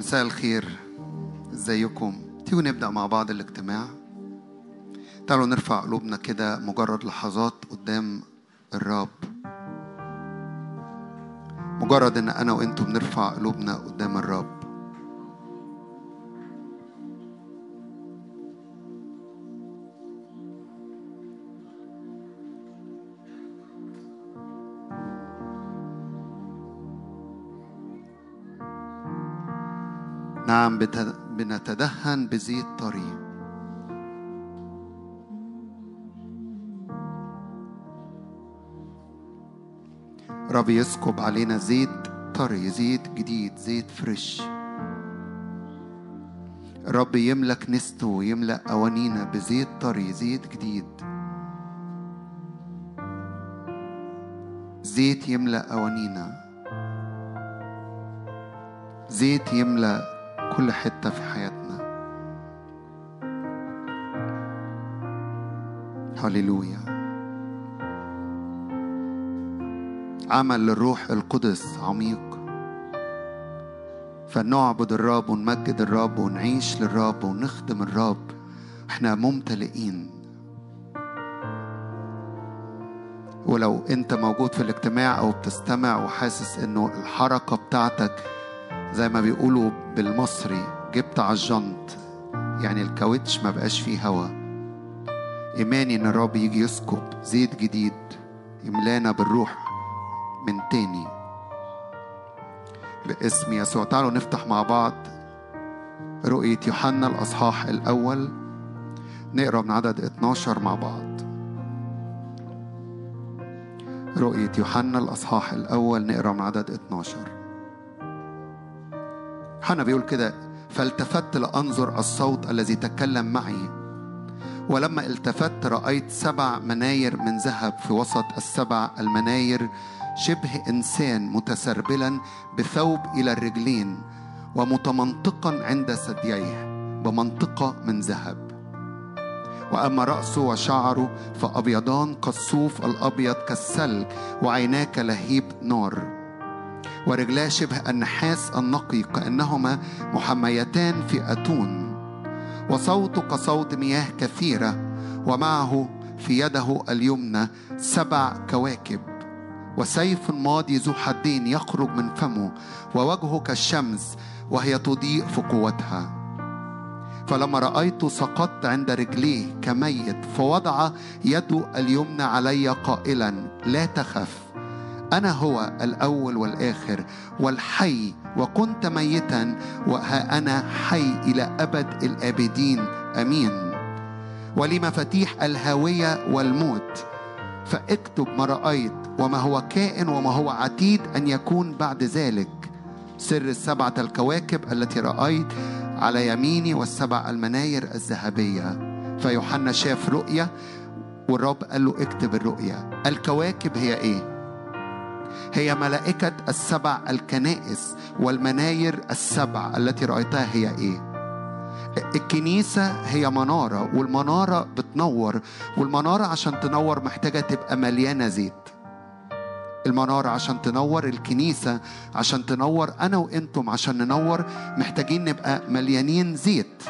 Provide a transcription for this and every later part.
مساء الخير. إزيكم؟ تيجوا نبدأ مع بعض الاجتماع. تعالوا نرفع قلوبنا كده مجرد لحظات قدام الرب. مجرد إن أنا وأنتم بنرفع قلوبنا قدام الرب. نعم بنتدهن بزيت طري رب يسكب علينا زيت طري زيت جديد زيت فريش. رب يملى كنيسته ويملأ أوانينا بزيت طري زيت جديد. زيت يملأ أوانينا. زيت يملأ كل حتة في حياتنا. هللويا. عمل للروح القدس عميق. فنعبد الرب ونمجد الرب ونعيش للرب ونخدم الرب. إحنا ممتلئين. ولو انت موجود في الاجتماع أو بتستمع وحاسس انه الحركة بتاعتك زي ما بيقولوا بالمصري جبت على الجنط. يعني الكاوتش ما بقاش فيه هوا. إيماني إن الرب يجي يسكب زيت جديد يملانا بالروح من تاني. باسم يسوع. تعالوا نفتح مع بعض رؤية يوحنا الأصحاح الأول. نقرأ من عدد 12 مع بعض. رؤية يوحنا الأصحاح الأول. نقرأ من عدد 12 يوحنا بيقول كده فالتفت لأنظر الصوت الذي تكلم معي. ولما التفت رأيت سبع مناير من ذهب في وسط السبع المناير شبه إنسان متسربلا بثوب إلى الرجلين ومتمنطقا عند ثدييه بمنطقة من ذهب. وأما رأسه وشعره فأبيضان كالصوف الأبيض كالثلج وعيناه كلهيب نار. ورجلاه شبه النحاس النقي كأنهما محميتان في أتون وصوته كصوت مياه كثيرة ومعه في يده اليمنى سبع كواكب. وسيف ماضي ذو حدين يخرج من فمه ووجهه كالشمس وهي تضيء في قوتها. فلما رأيته سقطت عند رجليه كميت فوضع يده اليمنى علي قائلا لا تخف. أنا هو الأول والآخر والحي وكنت ميتا وها أنا حي إلى أبد الآبدين. أمين. ولي مفاتيح الهاوية والموت؟ فاكتب ما رأيت وما هو كائن وما هو عتيد أن يكون بعد ذلك. سر السبعة الكواكب التي رأيت على يميني والسبع المناير الذهبية. فيوحنا شاف رؤية والرب قال له اكتب الرؤية. الكواكب هي إيه؟ هي ملائكة السبع الكنائس والمناير السبع التي رأيتها هي إيه؟ الكنيسة هي منارة والمنارة بتنور والمنارة عشان تنور محتاجة تبقى مليانة زيت المنارة عشان تنور الكنيسة عشان تنور أنا وإنتم عشان ننور محتاجين نبقى مليانين زيت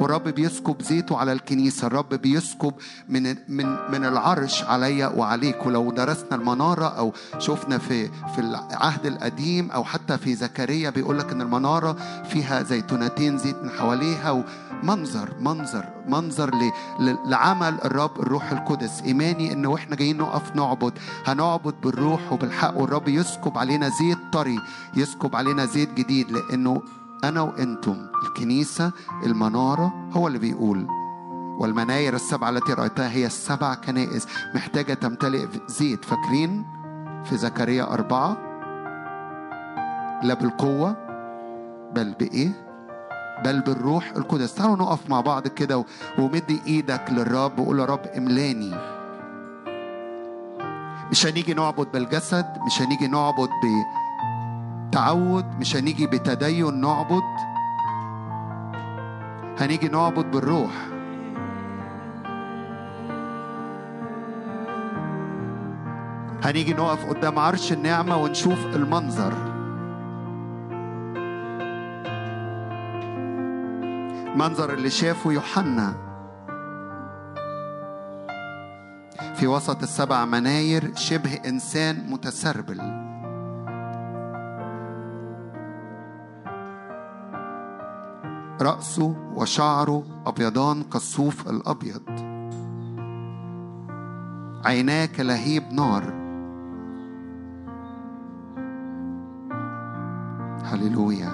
والرب بيسكب زيته على الكنيسة. الرب بيسكب من من من العرش عليا وعليك. ولو درسنا المنارة أو شفنا في في العهد القديم أو حتى في زكريا بيقول لك إن المنارة فيها زيتونتين زيت من حواليها ومنظر منظر منظر لعمل الرب الروح القدس. إيماني إن وإحنا جايين نقف نعبد. هنعبد بالروح وبالحق. والرب يسكب علينا زيت طري يسكب علينا زيت جديد. لأنه أنا وأنتم الكنيسة المنارة هو اللي بيقول. والمناير السبعة التي رأيتها هي السبع كنائس محتاجة تمتلئ زيت. فاكرين؟ في زكريا أربعة. لا بالقوة بل بإيه؟ بل بالروح القدس. تعالوا نقف مع بعض كده ومدي إيدك للرب وقول يا رب املاني. مش هنيجي نعبد بالجسد مش هنيجي نعبد بتعود مش هنيجي بتدين نعبد؟ هنيجي نعبد بالروح. هنيجي نقف قدام عرش النعمة ونشوف المنظر. المنظر اللي شافه يوحنا. في وسط السبع مناير شبه إنسان متسربل. رأسه وشعره أبيضان كالصوف الأبيض. عيناه كلهيب نار. هللويا.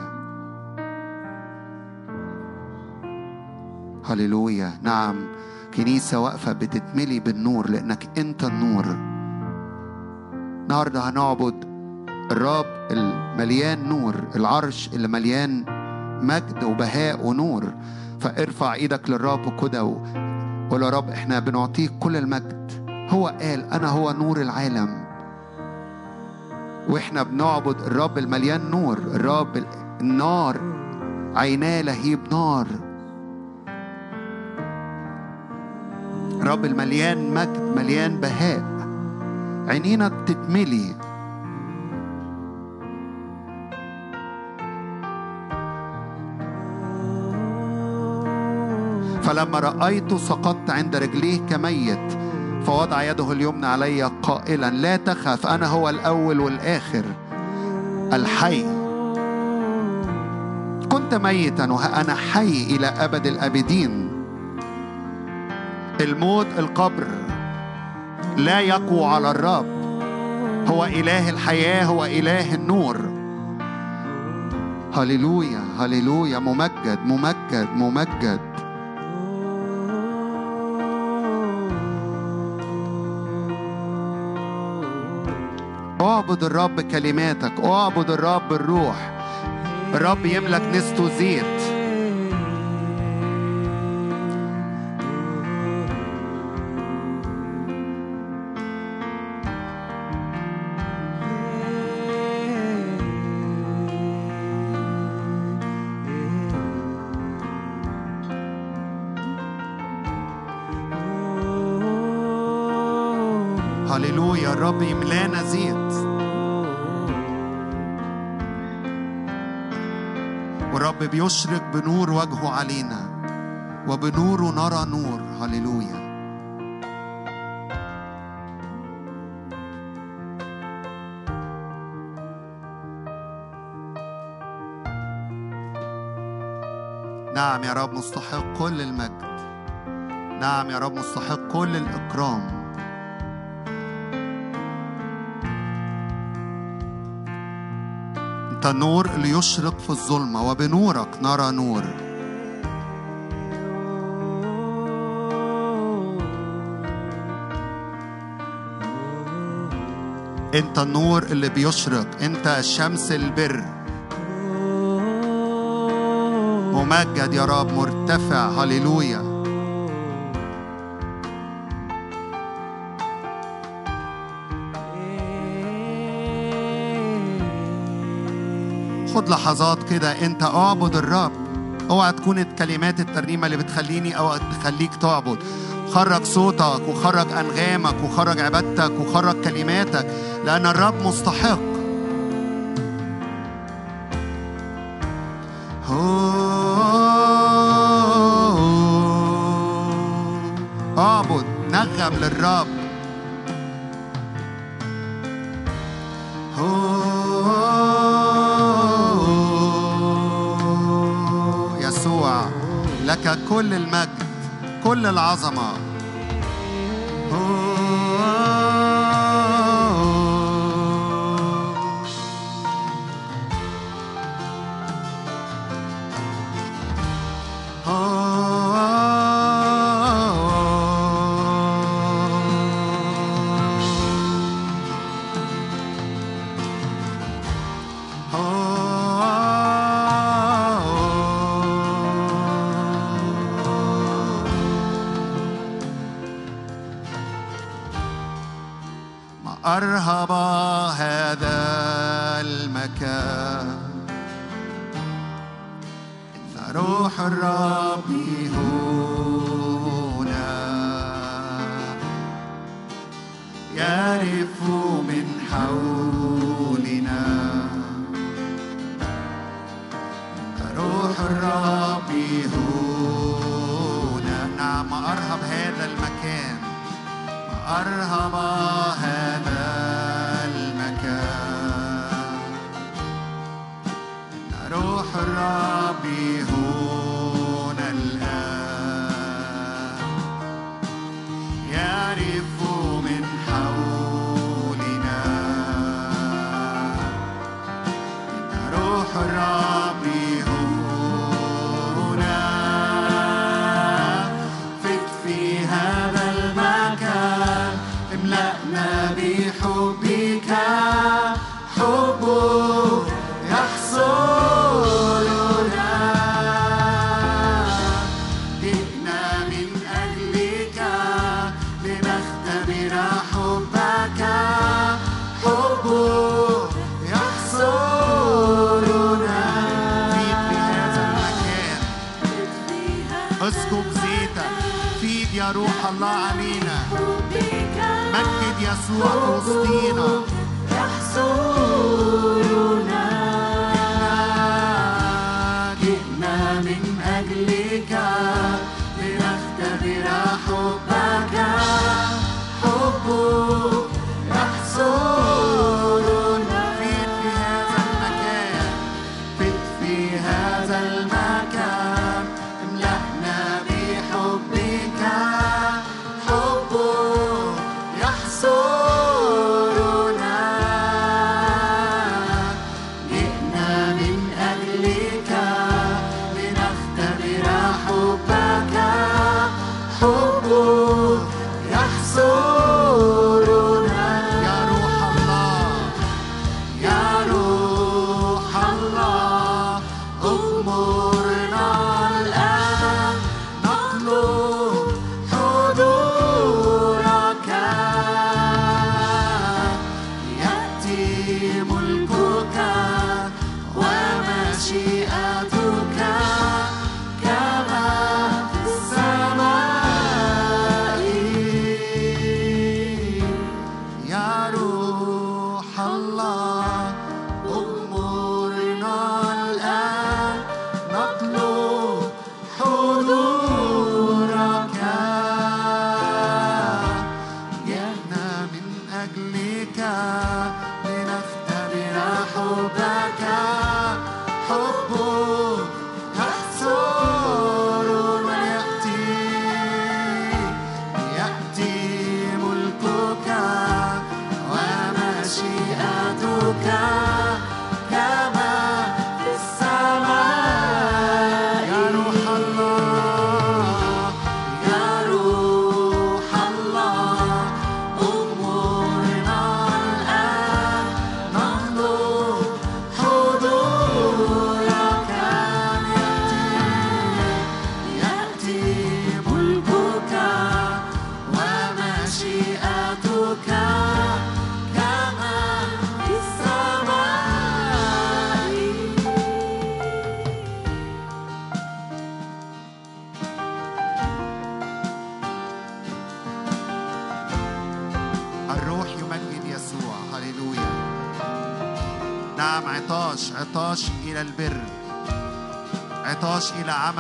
هللويا. نعم كنيسة واقفة بتتملي بالنور لأنك أنت النور. النهاردة هنعبد الرب المليان نور العرش اللي مليان مجد وبهاء ونور. فارفع إيدك للرب كده وقول يا رب إحنا بنعطيك كل المجد. هو قال أنا هو نور العالم. وإحنا بنعبد الرب المليان نور. الرب النار عيناه لهيب نار. الرب المليان مجد مليان بهاء. عينينا بتتملي. فلما رأيته سقطت عند رجليه كميت فوضع يده اليمنى علي قائلا لا تخف أنا هو الأول والآخر. الحي. كنت ميتا وأنا حي إلى أبد الأبدين. الموت القبر لا يقوى على الرب. هو إله الحياة هو إله النور. هللويا هللويا ممجد ممجد ممجد. اعبد الرب كلماتك اعبد الرب الروح. الرب يملك نسته زيت بيشرق بنور وجهه علينا وبنوره نرى نور. هللويا. نعم يا رب مستحق كل المجد. نعم يا رب مستحق كل الإكرام. أنت النور اللي يشرق في الظلمة وبنورك نرى نور. أنت النور اللي بيشرق أنت شمس البر. ممجد يا رب مرتفع هللويا. خد لحظات كده انت اعبد الرب. اوعى تكون كلمات الترنيمة اللي بتخليني أو تخليك تعبد. خرج صوتك وخرج أنغامك وخرج عبادتك وخرج كلماتك لأن الرب مستحق. كل العظمه ما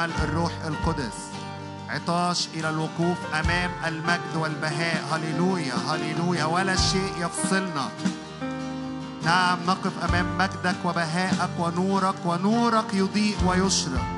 بعمل الروح القدس. عطاش إلى الوقوف أمام المجد والبهاء. هللويا هللويا. ولا شيء يفصلنا. نعم نقف أمام مجدك وبهاءك ونورك. ونورك يضيء ويشرق.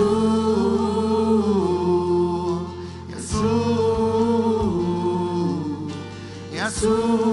على كل أعمال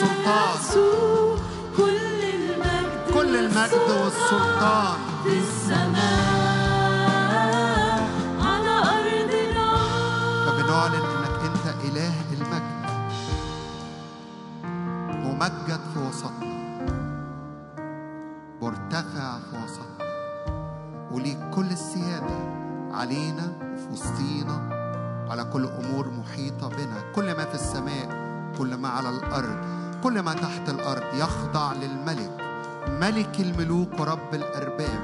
والسلطان. كل المجد كل المجد والسلطان. في السماء على أرضنا. فبنعلن إنك أنت إله المجد. ممجد في وسطنا مرتفع في وسطنا وليك كل السيادة علينا وفي وسطينا. على كل أمور محيطة بنا. كل ما تحت الأرض يخضع للملك ملك الملوك ورب الأرباب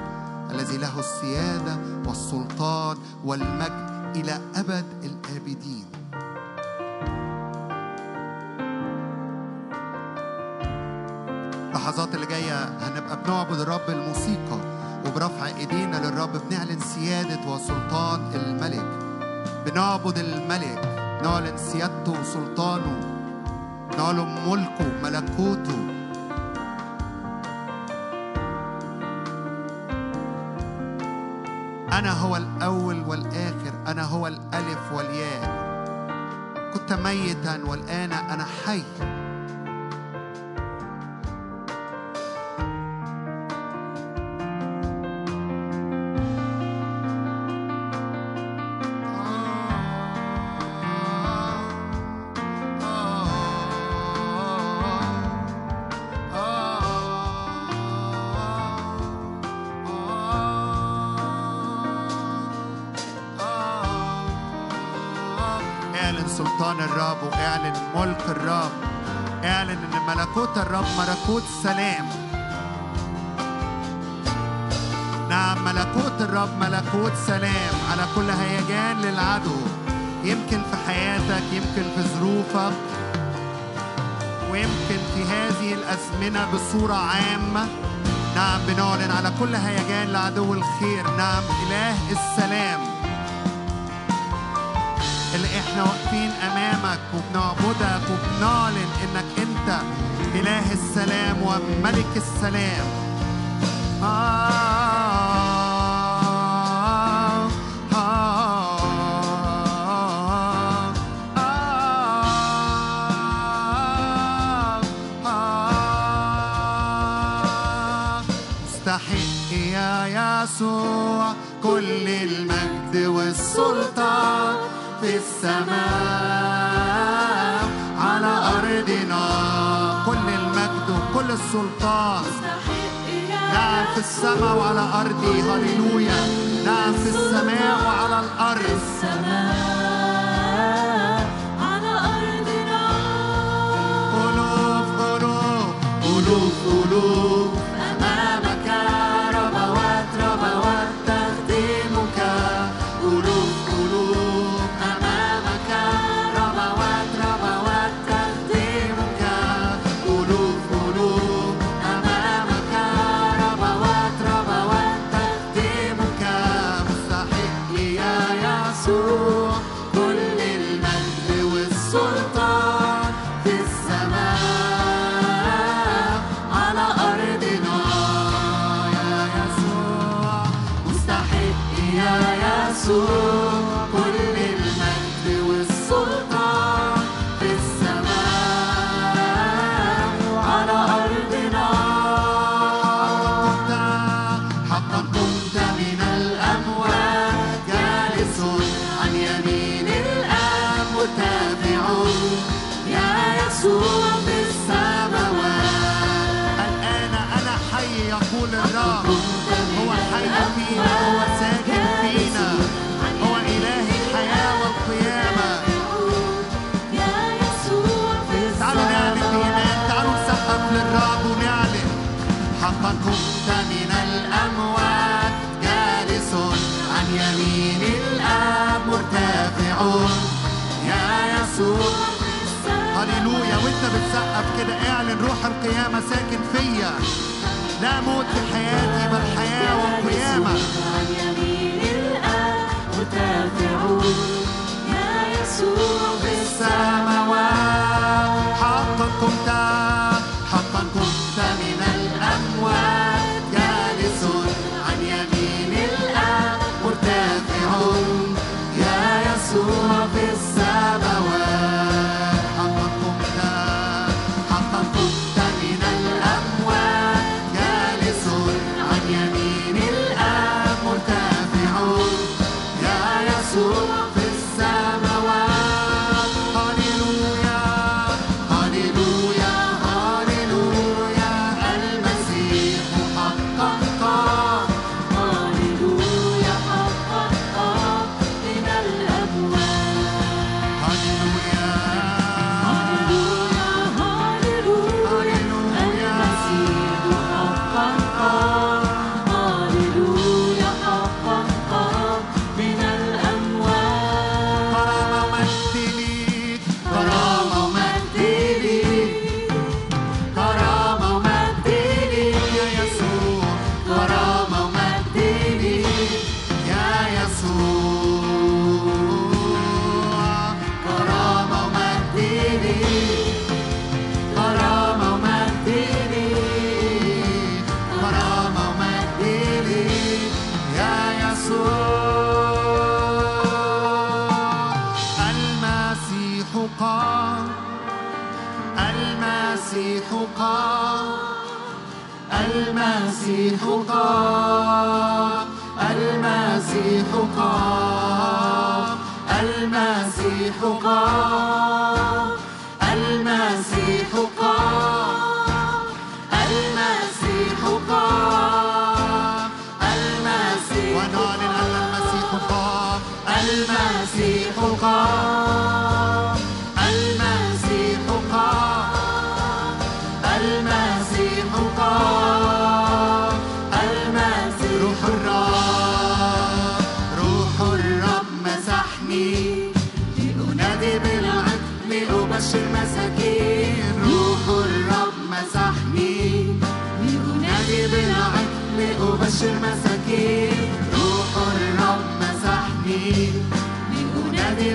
الذي له السيادة والسلطان والمجد إلى أبد الآبدين. اللحظات اللي جاية هنبقى بنعبد الرب الموسيقى وبرفع إيدينا للرب بنعلن سيادة وسلطان الملك. بنعبد الملك نعلن سيادته وسلطانه. نعلن ملكه ملكوته. أنا هو الأول والآخر أنا هو الألف والياء. كنت ميتا والآن أنا حي. سلطان الرب وإعلن ملك الرب. إعلن إن ملكوت الرب ملكوت سلام. نعم ملكوت الرب ملكوت سلام على كل هيجان للعدو. يمكن في حياتك يمكن في ظروفك ويمكن في هذه الأزمنة بصورة عامة. نعم بنعلن على كل هيجان لعدو الخير. نعم إله السلام. إحنا واقفين امامك وبنعبدك وبنعلن انك انت اله السلام وملك السلام آه آه آه آه آه يسوع كل المجد والسلطان في السماء على أرضنا. كل المجد وكل السلطان. نعم في السماء وعلى أرضي هللويا. نعم في السماء وعلى الأرض. السماء على أرضنا. ألوف كده اعلن روح القيامة ساكن فيا. لا موت في حياتي بل حياة وقيامة.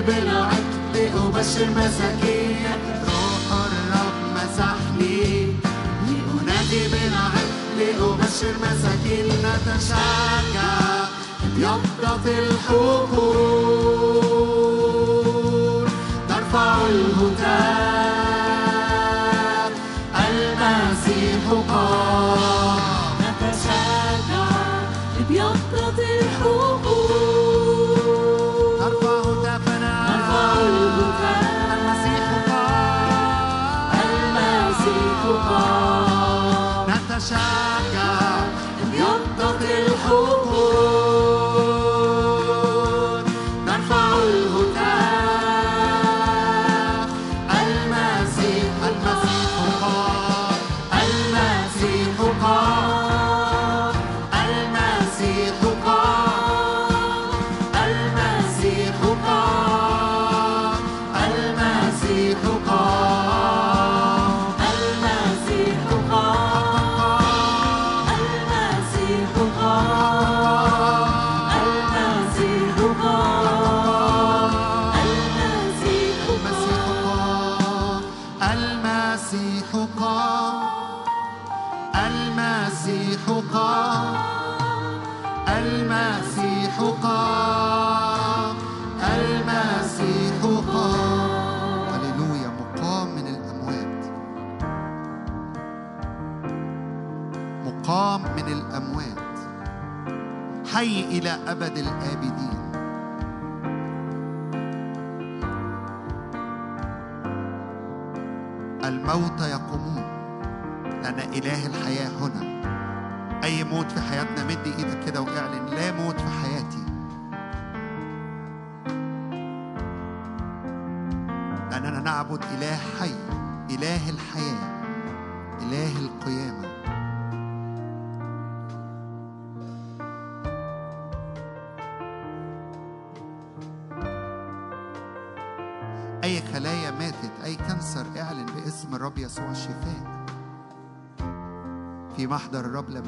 بالعدل أبشر مساكين. روح الرب مسحني. أنادي بالعدل أبشر مساكين. نتشجع يبطط الحقول نرفع الهتاف المسيح قال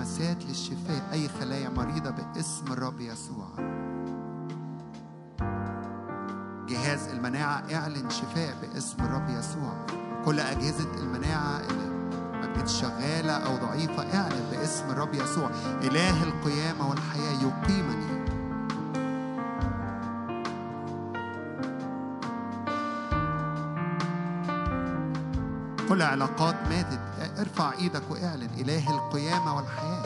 لمسات للشفاء أي خلايا مريضة باسم الرب يسوع. جهاز المناعة اعلن شفاء باسم الرب يسوع. كل أجهزة المناعة اللي ما شغالة أو ضعيفة اعلن باسم الرب يسوع. إله القيامة والحياة يقيمني. كل علاقات ماتت ارفع إيدك واعلن إله القيامة والحياة.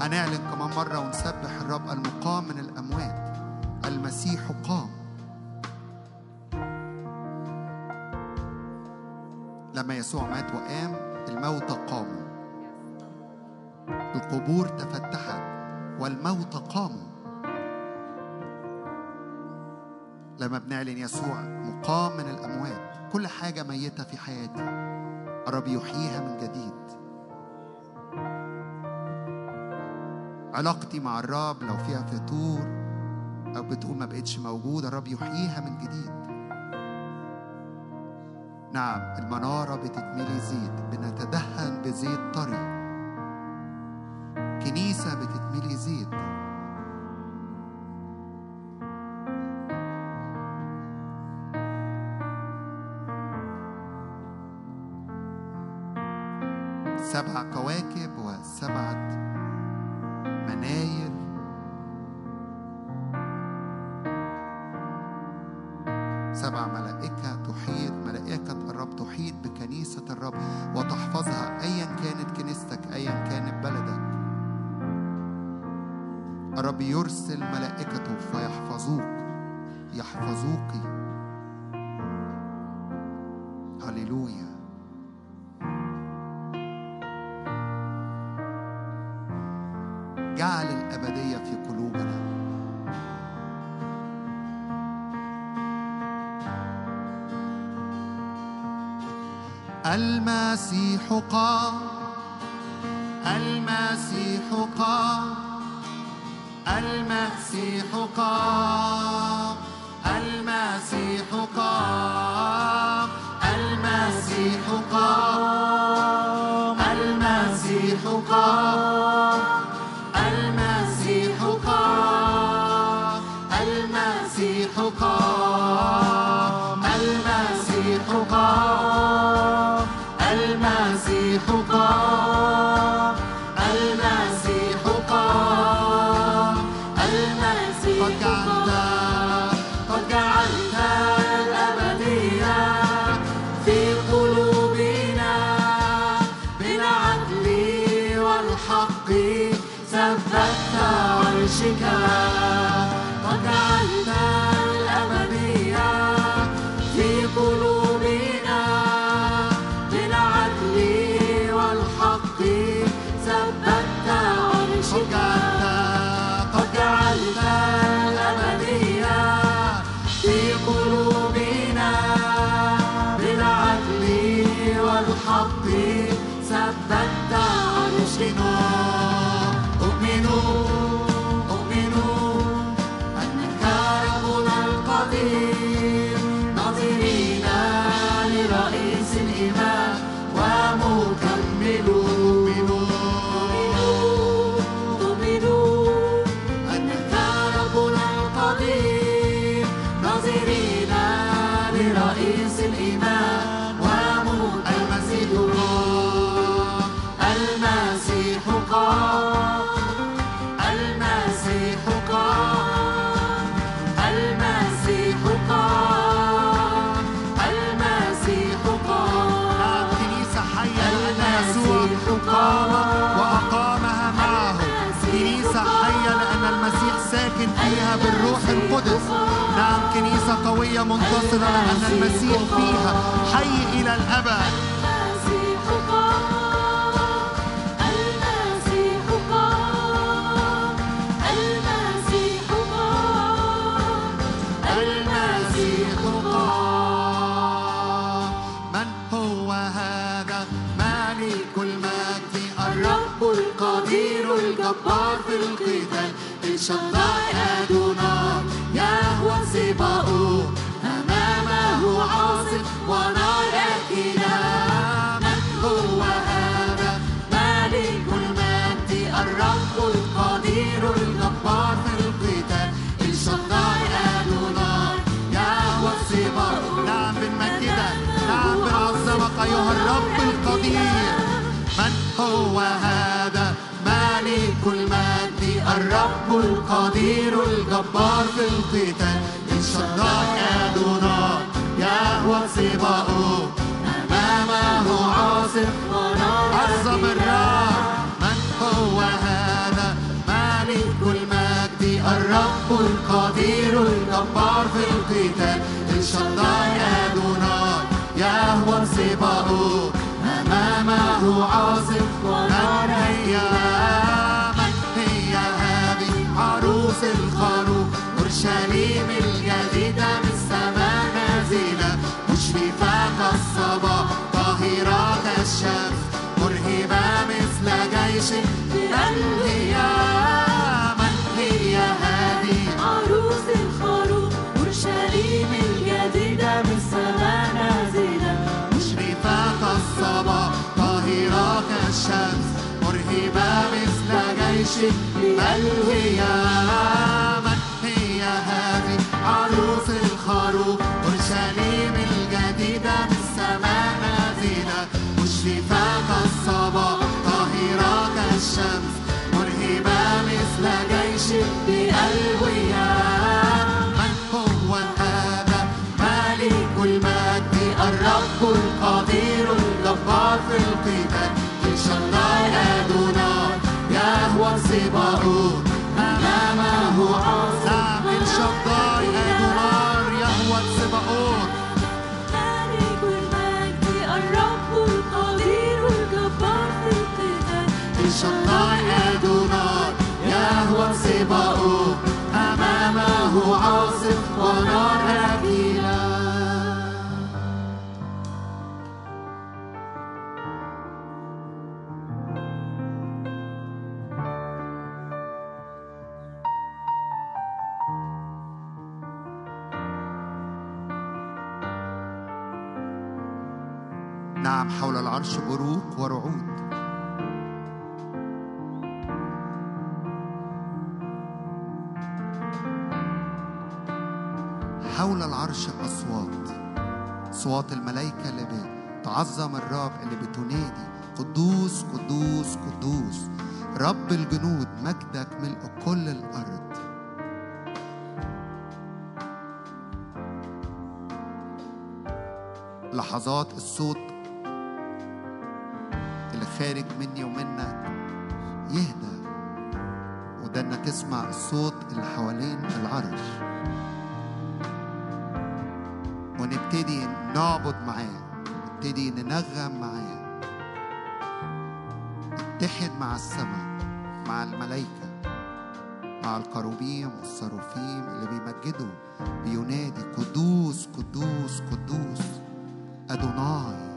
هنعلن كمان مرة ونسبح الرب المقام من الأموات. المسيح قام. لما يسوع مات وقام الموتى قاموا. القبور تفتحت والموتى قاموا. لما بنعلن يسوع مقام من الأموات كل حاجة ميتة في حياتي. الرب يحييها من جديد. علاقتي مع الرب لو فيها فتور أو بتقول ما بقتش موجودة الرب يحييها من جديد. نعم المنارة بتتملي زيت بنتدهن بزيت طري. كنيسة بتتملي زيت. سبع كواكب وسبعة مناير. سبع ملائكة تحيط. ملائكة الرب تحيط بكنيسة الرب وتحفظها أيا كانت كنيستك أيا كانت بلدك. الرب يرسل ملائكته فيحفظوك يحفظوك. هللويا. الأبدية في قلوبنا. المسيح قام المسيح قام المسيح قام المسيح قام المسيح قام المسيح قام. بالروح القدس. نعم كنيسة قوية منتصرة لأن المسيح فيها. حي إلى الأبد. المسيح قام المسيح قام المسيح قام هو هذا مالك المجد الرب القدير الجبار في القتال. الشداء أدوناي يهوى سباؤه أمامه عاصف عظم الرب من هو هذا مالك المجد الرب القدير الجبار في القتال. الشداء أدوناي يهوى سباؤه أمامه عاصف من هي من هي هذه عروس الخروف أورشليم الجديدة من السماء نازلة. مشرفة كالصبا طاهرة كالشمس مرهبة مثل جيش من جيش من هي من هي هذه؟ عروس نعم حول العرش بروق ورعود. حول العرش أصوات. أصوات الملائكة اللي بتعظم الرب اللي بتنادي قدوس قدوس قدوس. رب الجنود مجدك ملء كل الأرض. لحظات الصوت خارج مني ومنك. يهدى. وده إنك تسمع الصوت اللي حوالين العرش. ونبتدي نعبد معاه. نبتدي ننغم معاه. نتحد مع السماء مع الملائكة مع الكروبيم والصاروفيم اللي بيمجدوا بينادي قدوس قدوس قدوس. أدوناي.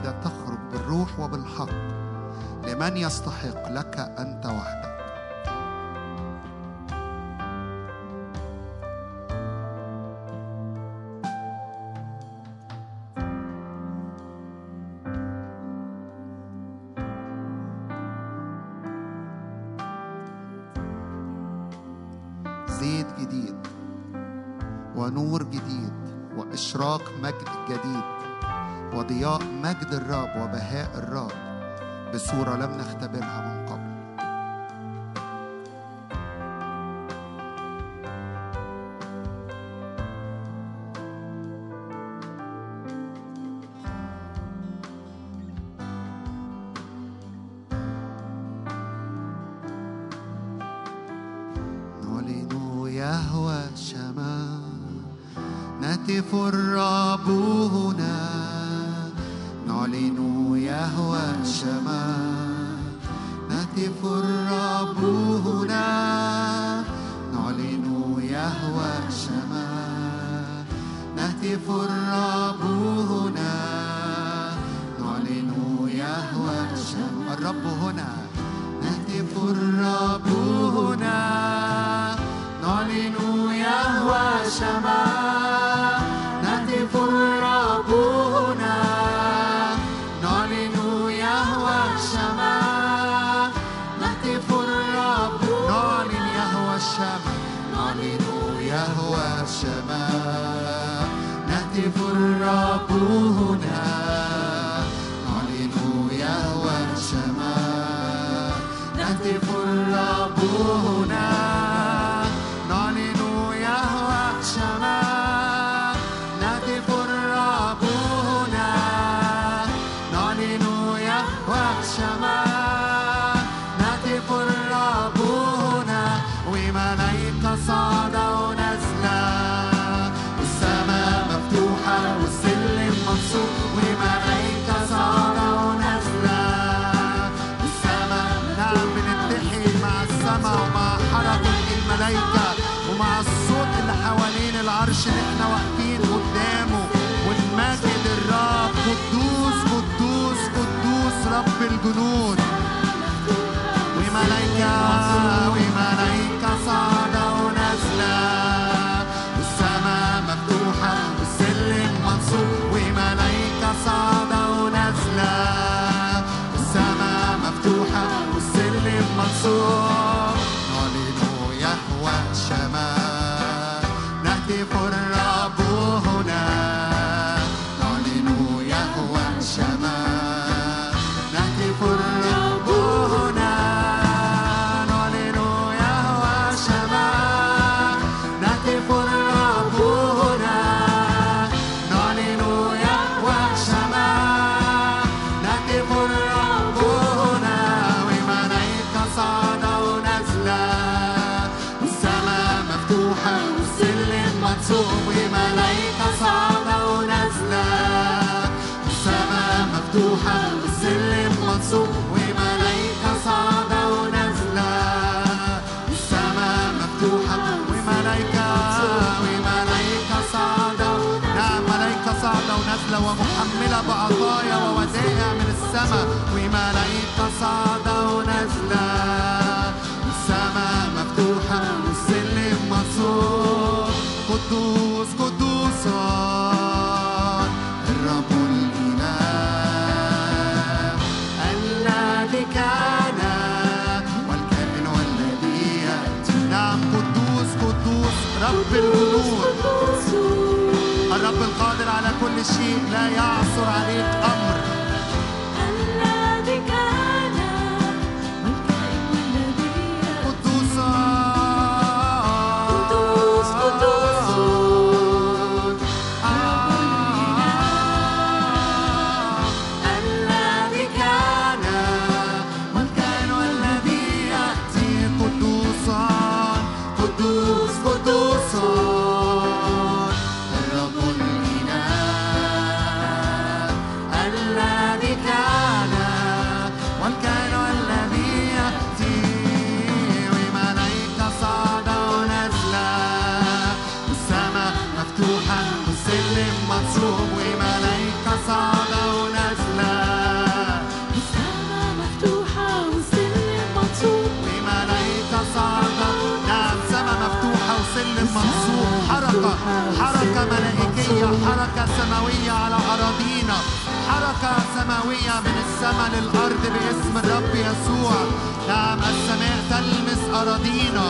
جديدة تخرج بالروح وبالحق لمن يستحق لك أنت وحدك؟ ضياء مجد الرب وبهاء الرب. بصورة لم نختبرها. شيء لا يعثر عليك أمر. حركة سماوية على أراضينا. حركة سماوية من السماء للأرض باسم الرب يسوع. نعم السماء تلمس أراضينا.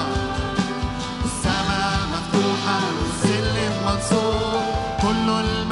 السماء مفتوحة والسلم منصور. كل الم...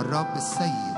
الرب السيد.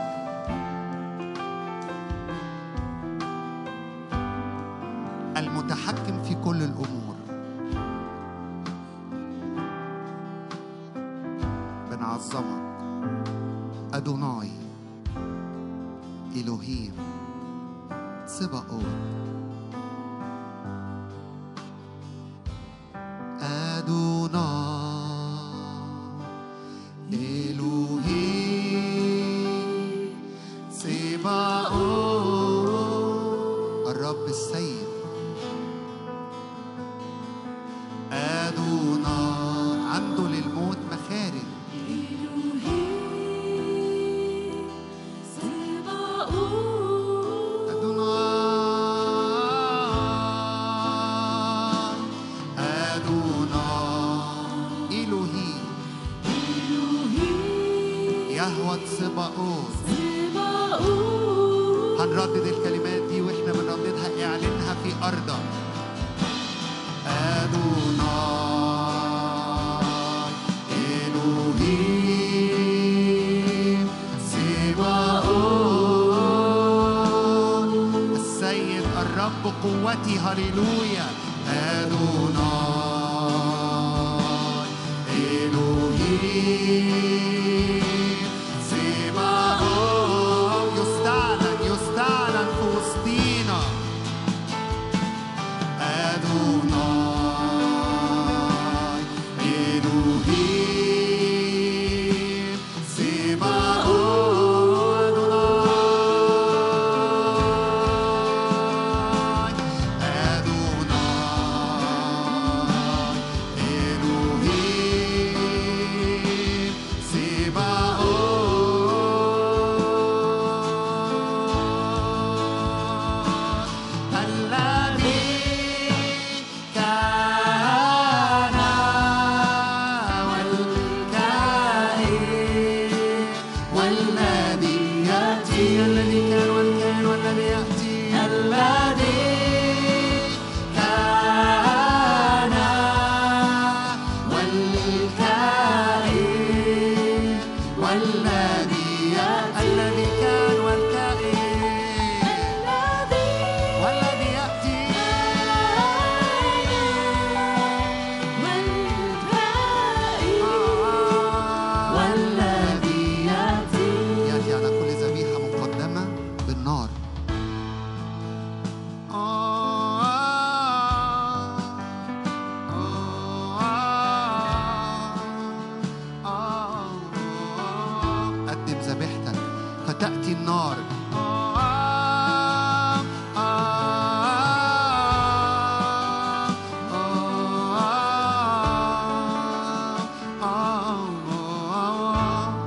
تأتي النار.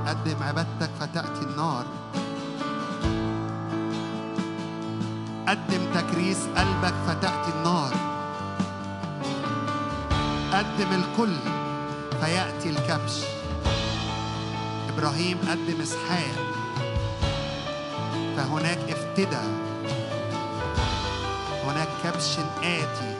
قدم عبادتك فتأتي النار. قدم تكريس قلبك فتأتي النار. قدم الكل فيأتي الكبش. إبراهيم قدم إسحاق. هناك افتدى هناك كبش آتي.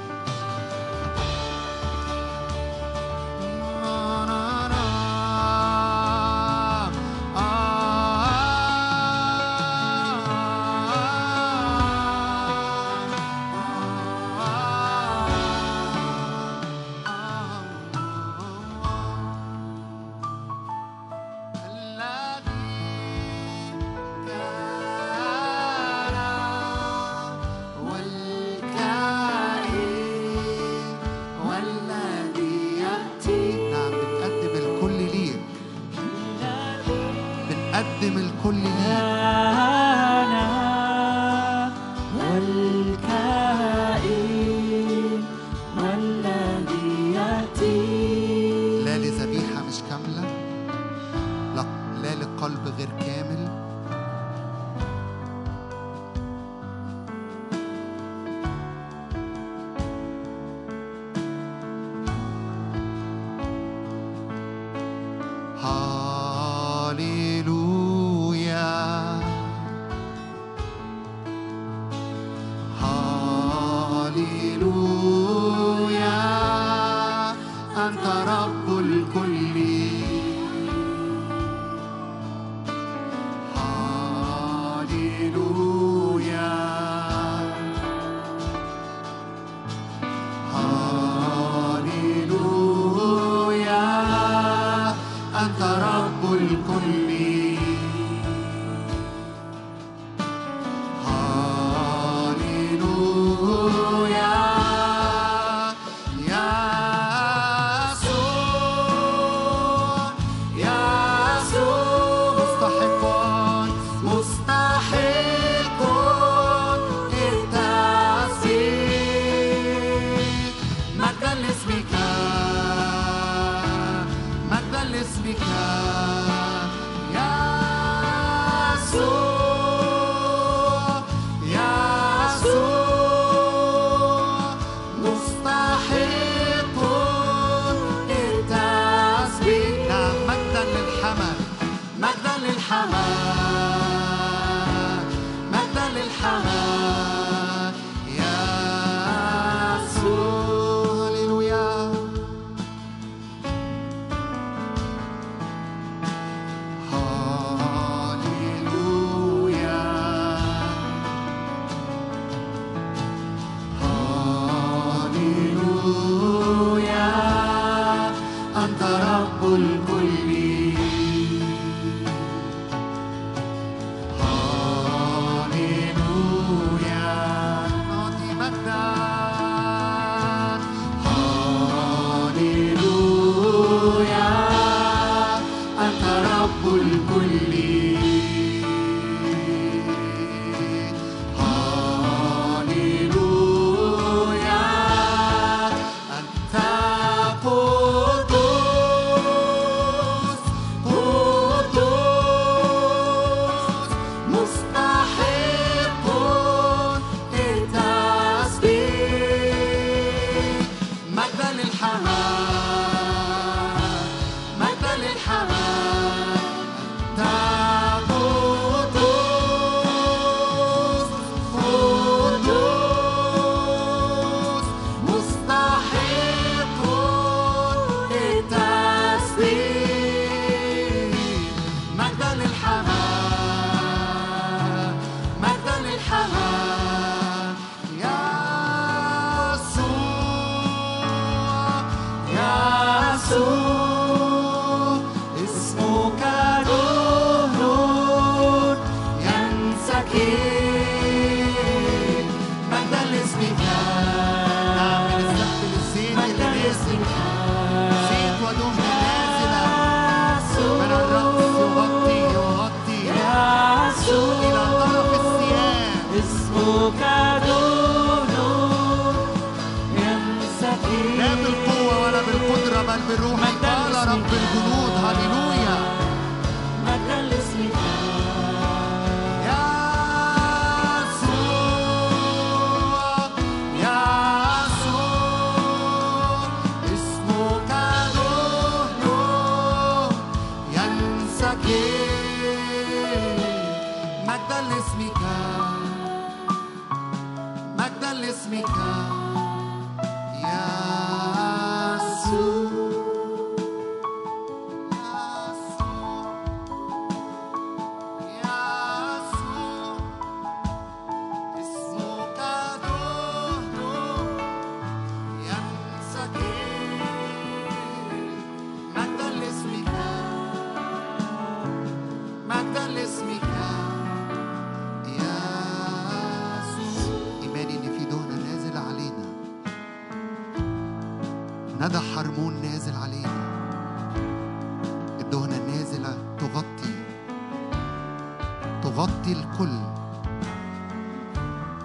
يغطي الكل.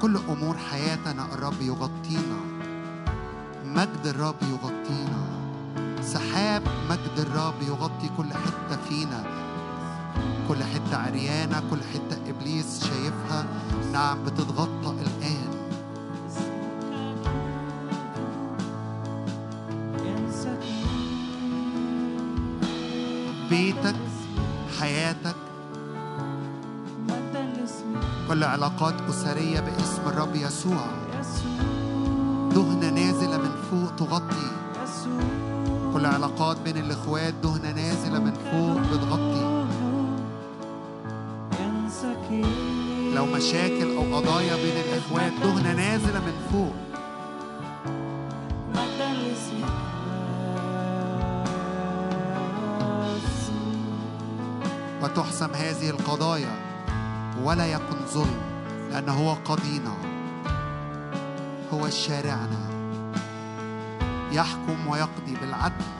كل أمور حياتنا الرب يغطينا. مجد الرب يغطينا. سحاب مجد الرب يغطي كل حتة فينا. كل حتة عريانة كل حتة إبليس شايفها. نعم بتتغطى الآن. كل علاقات أسرية باسم الرب يسوع. دهنة نازلة من فوق تغطي. كل علاقات بين الإخوات دهنة نازلة من فوق بتغطي. لو مشاكل أو قضايا بين الإخوات دهنة نازلة من فوق. وتحسم هذه القضايا. ولا يكن ظلم لأن هو قاضينا هو شارعنا. يحكم ويقضي بالعدل.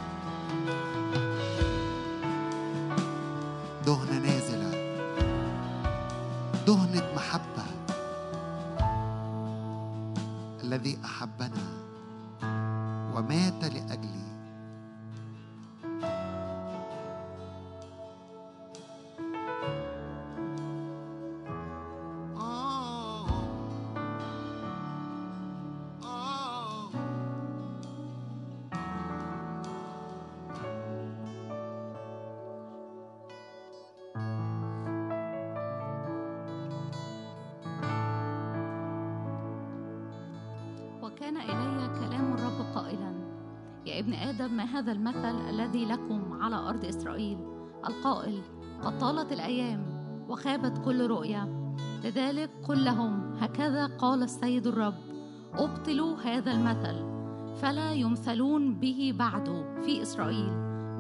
طالت الأيام وخابت كل رؤية لذلك قل لهم هكذا قال السيد الرب أبطلوا هذا المثل فلا يمثلون به بعده في إسرائيل.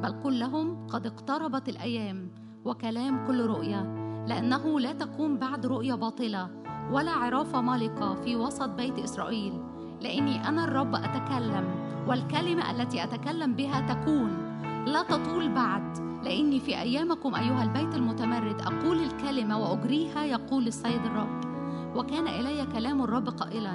بل قل لهم قد اقتربت الأيام وكلام كل رؤية لأنه لا تكون بعد رؤية باطلة ولا عرافة مالقة في وسط بيت إسرائيل. لأني أنا الرب أتكلم والكلمة التي أتكلم بها تكون لا تطول بعد. لأني في أيامكم أيها البيت المتمرد أقول الكلمة وأجريها يقول السيد الرب. وكان إلي كلام الرب قائلا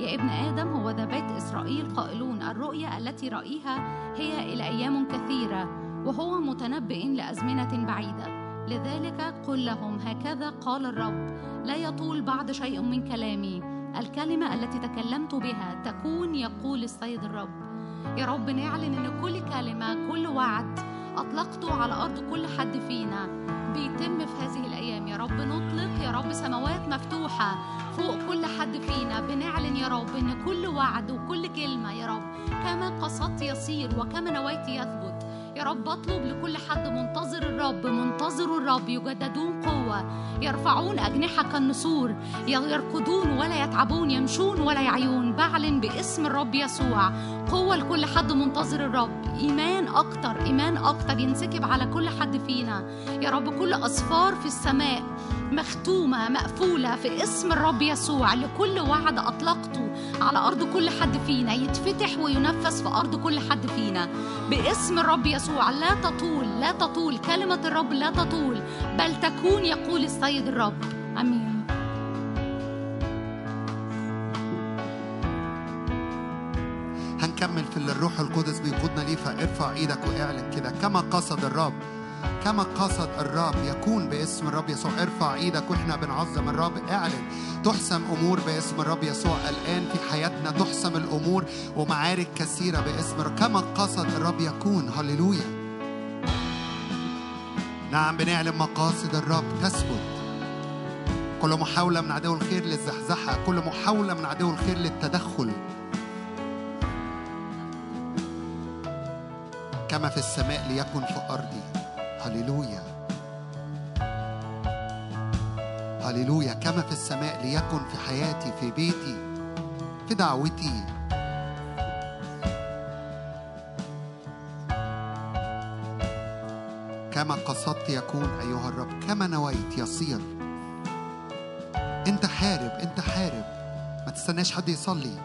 يا ابن آدم هو ذا بيت إسرائيل. قائلون الرؤيا التي رأيها هي إلى أيام كثيرة وهو متنبئ لأزمنة بعيدة. لذلك قل لهم هكذا قال الرب لا يطول بعد شيء من كلامي. الكلمة التي تكلمت بها تكون يقول السيد الرب. يا رب نعلن إن كل كلمة كل وعد اطلقته على أرض كل حد فينا. بيتم في هذه الأيام. يا رب نطلق. يا رب سماوات مفتوحة فوق كل حد فينا. بنعلن يا رب إن كل وعد وكل كلمة يا رب. كما قصدت يصير وكما نويت يثبت. يا رب بطلب لكل حد منتظر الرب منتظر الرب يجددون قوة يرفعون أجنحة كالنسور يركضون ولا يتعبون يمشون ولا يعيون. بعلن باسم الرب يسوع. قوة لكل حد منتظر الرب. إيمان أكتر إيمان أكتر ينسكب على كل حد فينا. يا رب كل أسفار في السماء مختومة مقفولة في اسم الرب يسوع لكل وعد أطلقته على أرض كل حد فينا يتفتح وينفذ في أرض كل حد فينا. باسم الرب يسوع لا تطول لا تطول. كلمة الرب لا تطول بل تكون يقول السيد الرب. آمين. هنكمل في اللي الروح القدس بيقودنا ليه فارفع إيدك واعلن كده. كما قصد الرب كما قصد الرب يكون باسم الرب يسوع. ارفع إيدك وإحنا بنعظم الرب. اعلن. تحسم أمور باسم الرب يسوع. الآن في حياتنا تحسم الأمور ومعارك كثيرة باسم الرب. كما قصد الرب يكون. هللويا. نعم بنعلن مقاصد الرب. تثبت. كل محاولة من عدو الخير للزحزحة. كل محاولة من عدو الخير للتدخل. كما في السماء ليكن في أرضي. هللويا. هللويا. كما في السماء ليكن في حياتي في بيتي في دعوتي. كما قصدت يكون أيها الرب كما نويت يصير. أنت حارب أنت حارب. ما تستناش حد يصلي.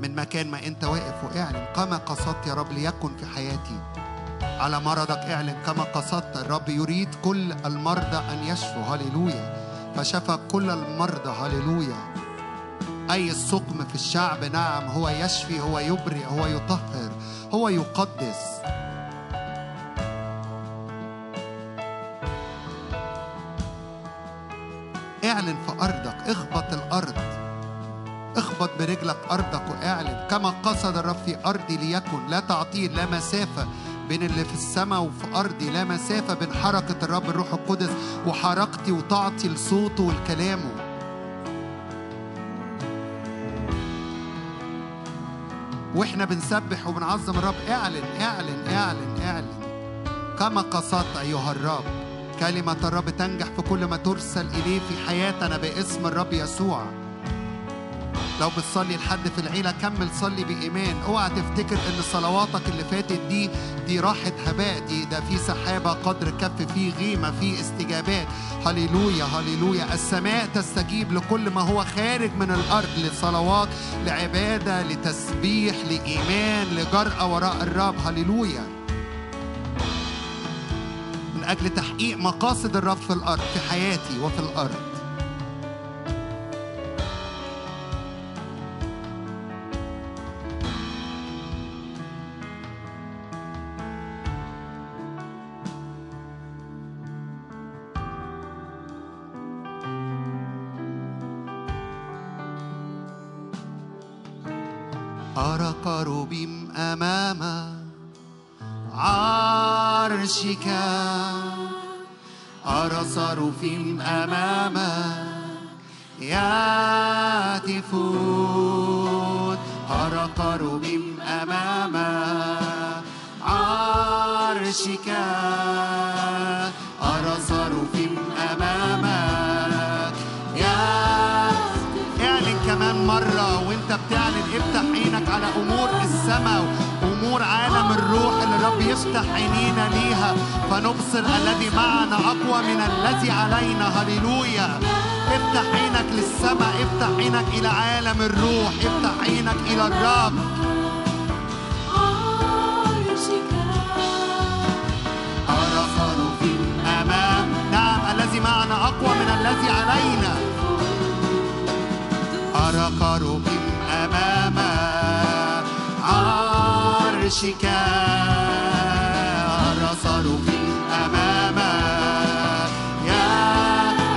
من مكان ما أنت واقف وأعلن كما قصدت يا رب ليكن في حياتي. على مرضك اعلن كما قصدت. الرب يريد كل المرضى أن يشفوا. هللويا. فشفى كل المرضى. هللويا. أي سقم في الشعب؟ نعم هو يشفي هو يبرئ هو يطهر هو يقدس. اعلن في أرضك اخبط الأرض. اخبط برجلك أرضك واعلن. كما قصد الرب في أرضي ليكن. لا تعطيل لا مسافة. بين اللي في السماء وفي أرضي لا مسافة بين حركة الرب الروح القدس وحركتي وطاعتي لصوته ولكلامه وإحنا بنسبح وبنعظم الرب. اعلن اعلن اعلن اعلن. كما قصدت أيها الرب. كلمة الرب تنجح في كل ما ترسل إليه في حياتنا باسم الرب يسوع. لو بتصلي لحد في العيلة كمل صلي بإيمان. اوعى تفتكر إن صلواتك اللي فاتت دي دي راحت هباء دي ده في سحابة قدر كف في غيمة في استجابات. هللويا هللويا. السماء تستجيب لكل ما هو خارج من الأرض لصلوات لعبادة لتسبيح لإيمان لجرأة وراء الرب. هللويا. من أجل تحقيق مقاصد الرب في الأرض في حياتي وفي الأرض. أمام عرشك أرى صاروفيم أمام يهتفون أرى كروبيم أمام عرشك على أمور السماء أمور عالم الروح اللي الرب يفتح عينينا ليها. فنبصر الذي معنا أقوى من الذي علينا. هللويا. افتح عينك للسماء افتح عينك إلى عالم الروح افتح عينك إلى الرب. أرى نعم الذي معنا أقوى من الذي علينا. أرى خروفي أمام عرشك أرى خروفي أمام يا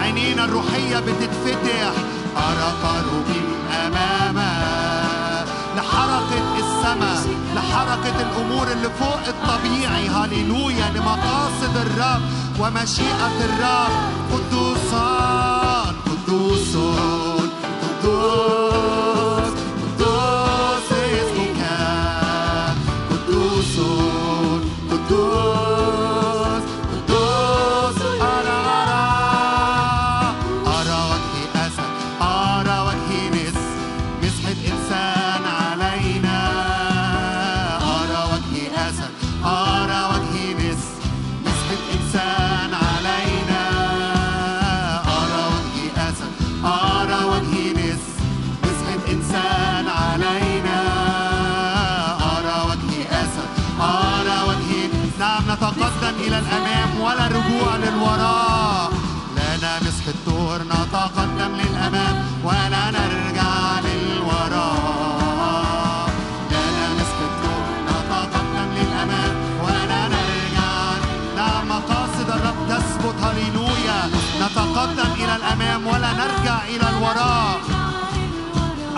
عينينا الروحية بتتفتح أرى خروفي أمام لحركة السماء لحركة الأمور اللي فوق الطبيعي. هللويا لمقاصد الرب ومشيئة الرب. قدوسان قدوسون قدوس. نرجع إلى الوراء.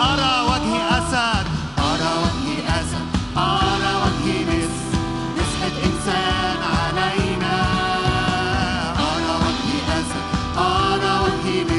أرى وجه أسد. أرى وجه أسد. أرى وجه نس مسحة إنسان علينا. أرى وجه أسد. أرى وجه نس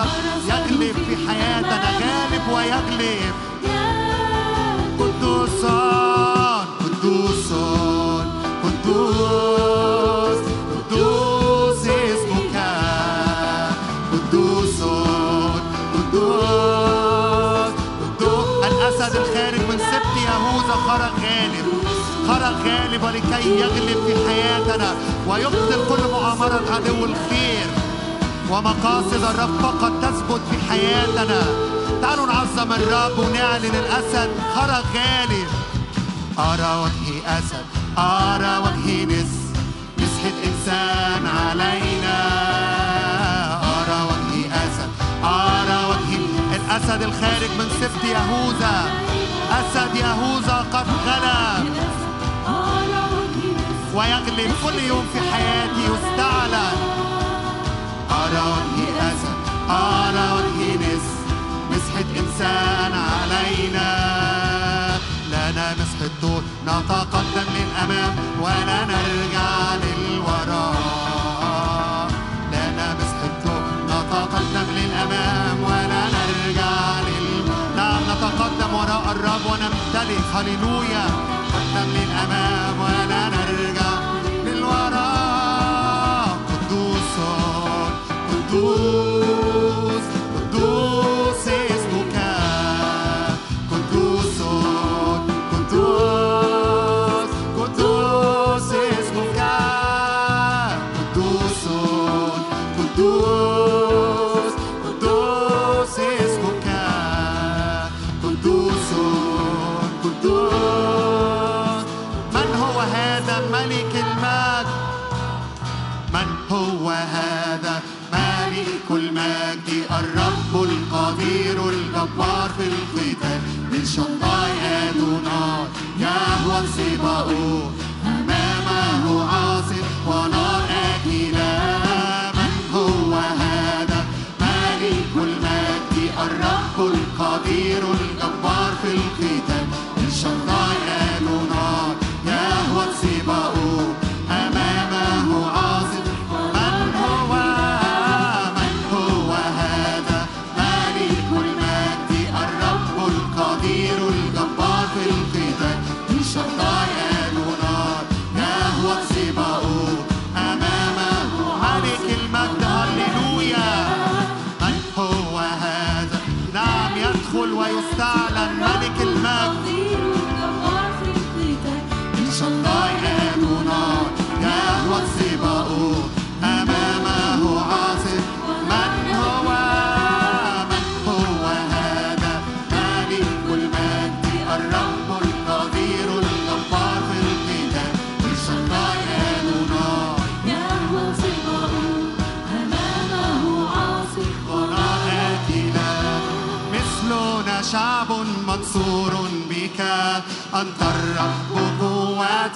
وخرج يغلب في حياتنا غالب ويغلب. قدوسان قدوسان قدوس قدوس اسمك. قدوسان قدوس قدوس. الأسد الخارج من سبط يهوذا خرج غالب. خرج غالب ولكي يغلب في حياتنا ويبطل كل مؤامرة عدو الخير. ومقاصد الرب فقط تثبت في حياتنا. تعالوا نعظم الرب ونعلن الأسد خرج غالب أرى وجهي أسد أرى وجهي نس. مسحة إنسان علينا. أرى وجهي أسد أرى وجهي الأسد الخارج من سبط يهوذا. أسد يهوذا قد غلب ويغلب كل يوم في حياتي يستعلن. أرى وجهي نس مسحة إنسان علينا. لنا مسح الطول نتقدم للأمام ولا نرجع للوراء. لنا مسح الطول نتقدم للأمام ولا نرجع لل نعم نتقدم وراء الرب ونمتلك هللويا نتقدم للأمام ولا نرجع للوراء. قدوس قدوس. Zanzibar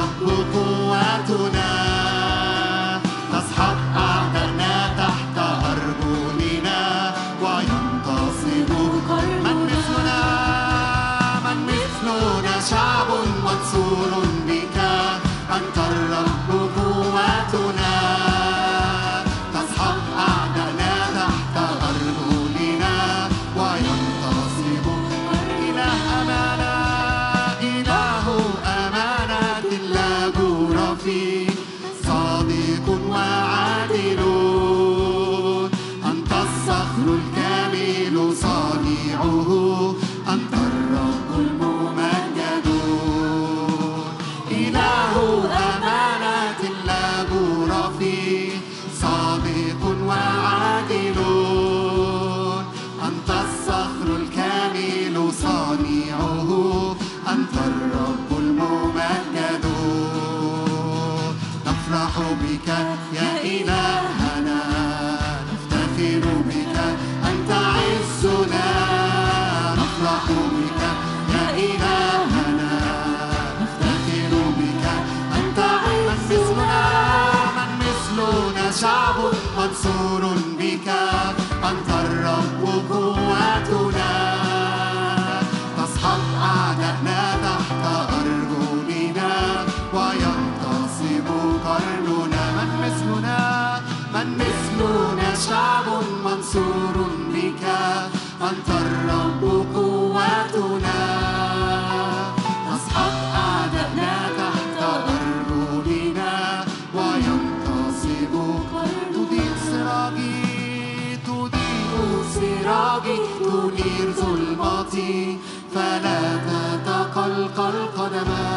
Oh. أنت الرب قوتنا نسحق أعدائنا تحت أرجلنا وينتصب تضيء سراجي تضيء سراجي تنير ظلمتي فلا تتقلق قدما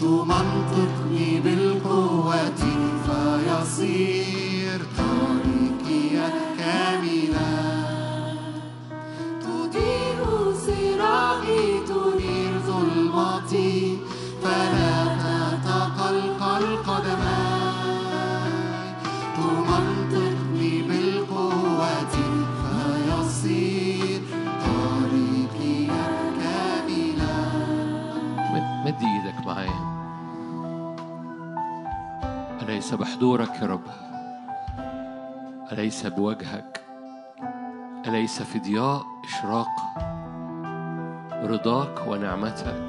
تمنطقني بالقوة فيصير. أليس بحضورك يا رب؟ أليس بوجهك؟ أليس في ضياء إشراق؟ رضاك ونعمتك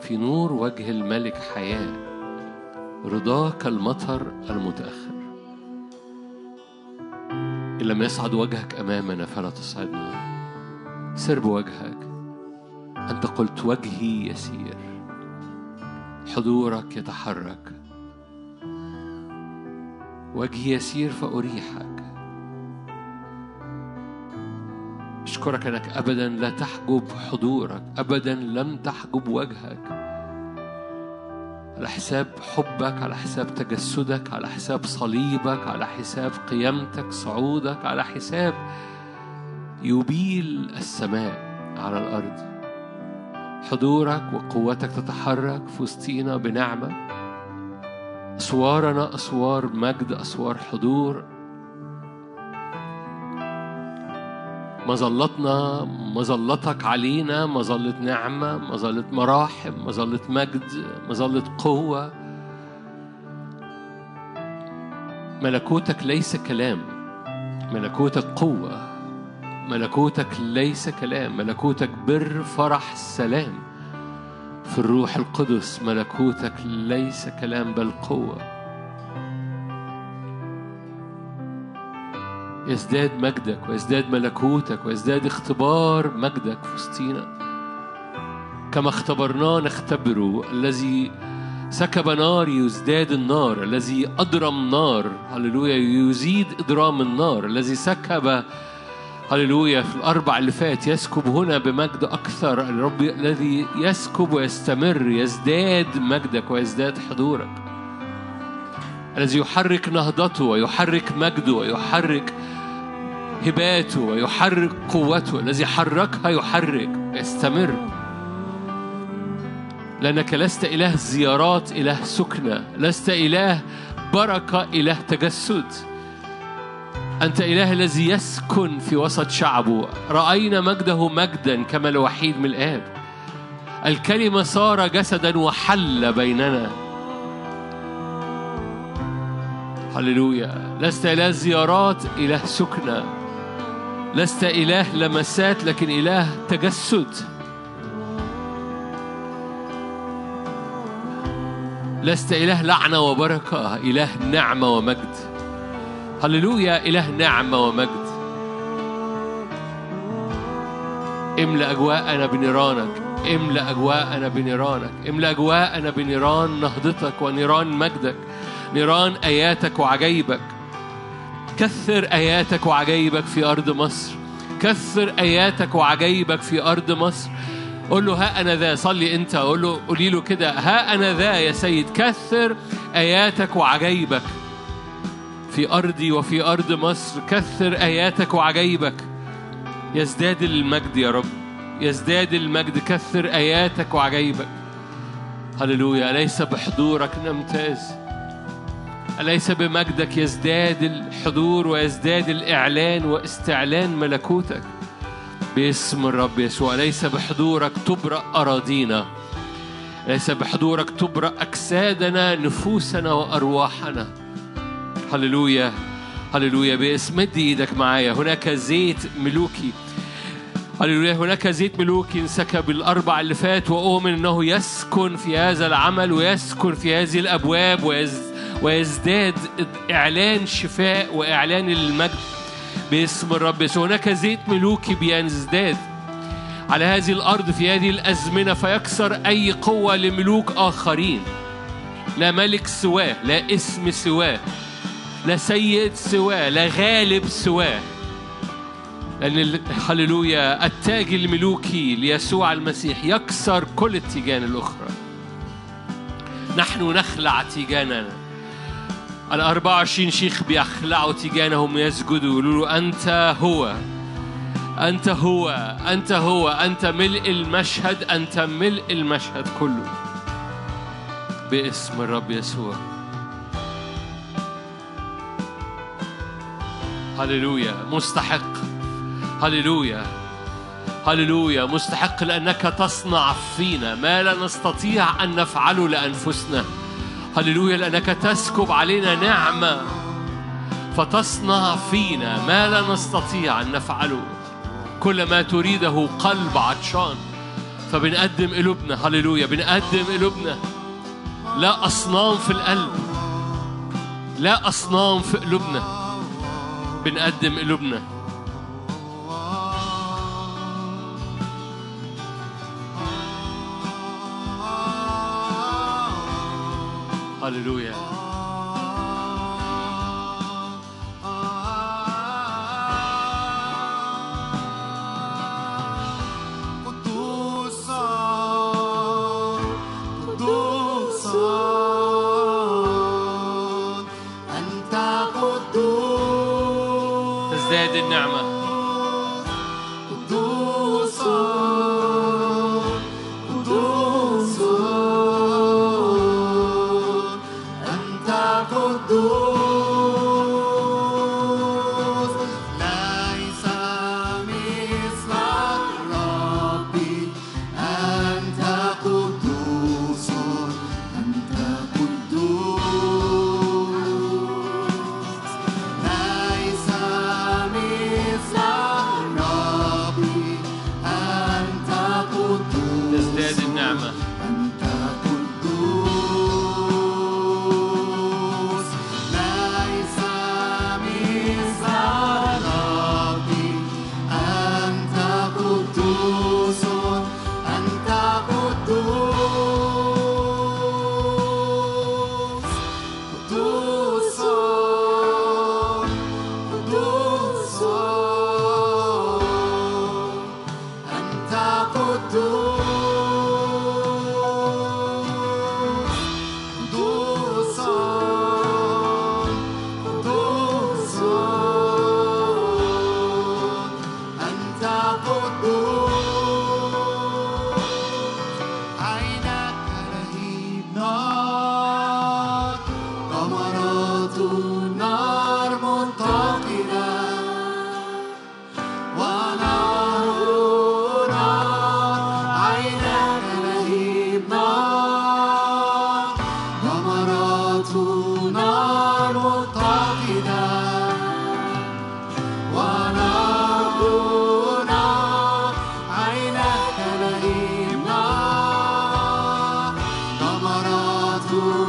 في نور وجه الملك حياة. رضاك المطر المتأخر. إن لم يصعد وجهك أمامنا فلا تصعدنا سر بوجهك. أنت قلت وجهي يسير. حضورك يتحرك. وجهي يسير فأريحك. أشكرك أنك أبدا لا تحجب حضورك أبدا لم تحجب وجهك. على حساب حبك على حساب تجسدك على حساب صليبك على حساب قيامتك صعودك على حساب يبيل السماء على الأرض. حضورك وقوتك تتحرك في وسطينا بنعمة. أسوارنا أسوار مجد أسوار حضور. مظلتنا مظلتك علينا مظلة نعمة مظلة مراحم مظلة مجد مظلة قوة. ملكوتك ليس كلام ملكوتك قوة ملكوتك ليس كلام ملكوتك بر فرح سلام. في الروح القدس ملكوتك ليس كلام بل قوة. يزداد مجدك ويزداد ملكوتك ويزداد اختبار مجدك في وسطينا. كما اختبرناه نختبره الذي سكب نار يزداد النار الذي أضرم نار هللويا يزيد إضرام النار الذي سكب هللويا. في الأربع اللي فات يسكب هنا بمجد أكثر الرب الذي يسكب ويستمر يزداد مجدك ويزداد حضورك. الذي يحرك نهضته ويحرك مجده ويحرك هباته ويحرك قوته. الذي حركها يحرك يستمر لأنك لست إله زيارات إله سكنة. لست إله بركة إله تجسد. أنت إله الذي يسكن في وسط شعبه. رأينا مجده مجدا كما الوحيد من الآب الكلمة صار جسدا وحل بيننا. هللويا. لست إله زيارات إله سكنة. لست إله لمسات لكن إله تجسد. لست إله لعنة وبركة إله نعمة ومجد. هللويا إله نعمة ومجد. املأ أجواءنا بنيرانك املأ أجواءنا بنيرانك املأ أجواءنا بنيران نهضتك ونيران مجدك نيران آياتك وعجائبك كثر آياتك وعجائبك في أرض مصر. كثر آياتك وعجائبك في أرض مصر. قول له ها أنا ذا. صلي أنت قول له قولي له كده ها أنا ذا يا سيد كثر آياتك وعجائبك في أرضي وفي أرض مصر كثر آياتك وعجائبك يزداد المجد يا رب. يزداد المجد كثر آياتك وعجائبك هللويا. أليس بحضورك؟ نمتاز أليس بمجدك؟ يزداد الحضور ويزداد الإعلان واستعلان ملكوتك. باسم الرب يسوع. ليس بحضورك تبرأ أراضينا؟ ليس بحضورك تبرأ أجسادنا نفوسنا وأرواحنا؟ هللويا. هللويا. باسم مد إيدك معايا. هناك زيت ملوكي. هللويا. هناك زيت ملوكي انسكب الاربع اللي فات وأؤمن إنه يسكن في هذا العمل ويسكن في هذه الأبواب ويز ويزداد إعلان شفاء وإعلان المجد باسم الرب يسوع. هناك زيت ملوكي بيزداد على هذه الأرض في هذه الأزمنة فيكسر أي قوة لملوك آخرين. لا ملك سواه لا اسم سواه. لا سيد سواه لا غالب سواه. لأن هللويا التاج الملوكي ليسوع المسيح يكسر كل التيجان الأخرى. نحن نخلع تيجاننا ال 24 شيخ بيخلعوا تيجانهم يسجدوا. يقولوا له أنت هو أنت هو أنت هو أنت ملء المشهد أنت ملء المشهد كله. باسم الرب يسوع. هللويا مستحق. هللويا. هللويا مستحق لأنك تصنع فينا ما لا نستطيع أن نفعله لأنفسنا. هللويا لأنك تسكب علينا نعمة فتصنع فينا ما لا نستطيع أن نفعله. كل ما تريده قلب عطشان فبنقدم قلوبنا. هللويا بنقدم قلوبنا. لا أصنام في القلب. لا أصنام في قلوبنا. بنقدم قلوبنا. هللويا. Ooh.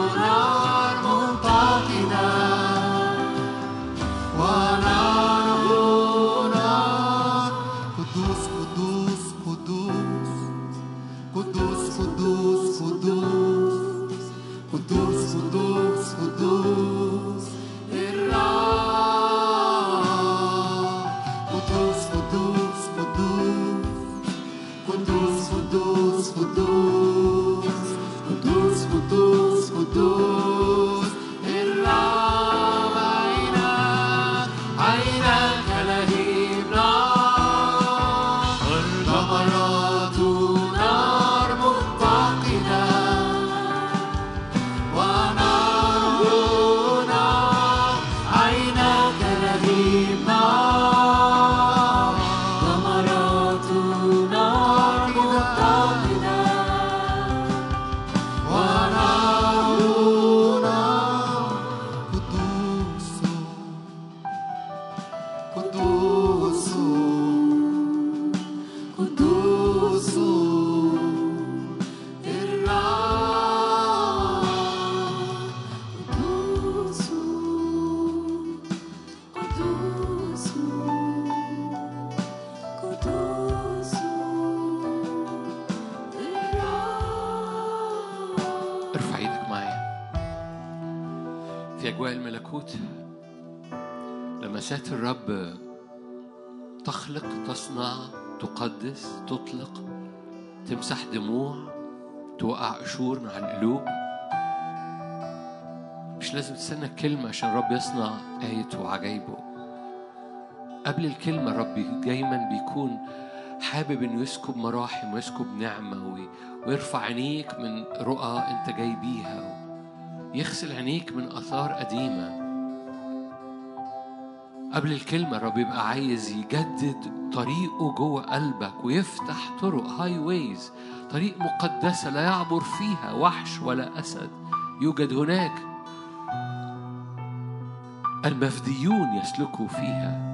قشور مع القلوب مش لازم تستنى الكلمة عشان الرب يصنع آيته وعجايبه. قبل الكلمة الرب دايما بيكون حابب إنه يسكب مراحم ويسكب نعمة وي- ويرفع عينيك من رؤى أنت جاي بيها يغسل عينيك من آثار قديمة. قبل الكلمة الرب يبقى عايز يجدد طريقه جوه قلبك ويفتح طرق هاي ويز طريق مقدسة لا يعبر فيها وحش ولا أسد. يوجد هناك المفديون يسلكوا فيها.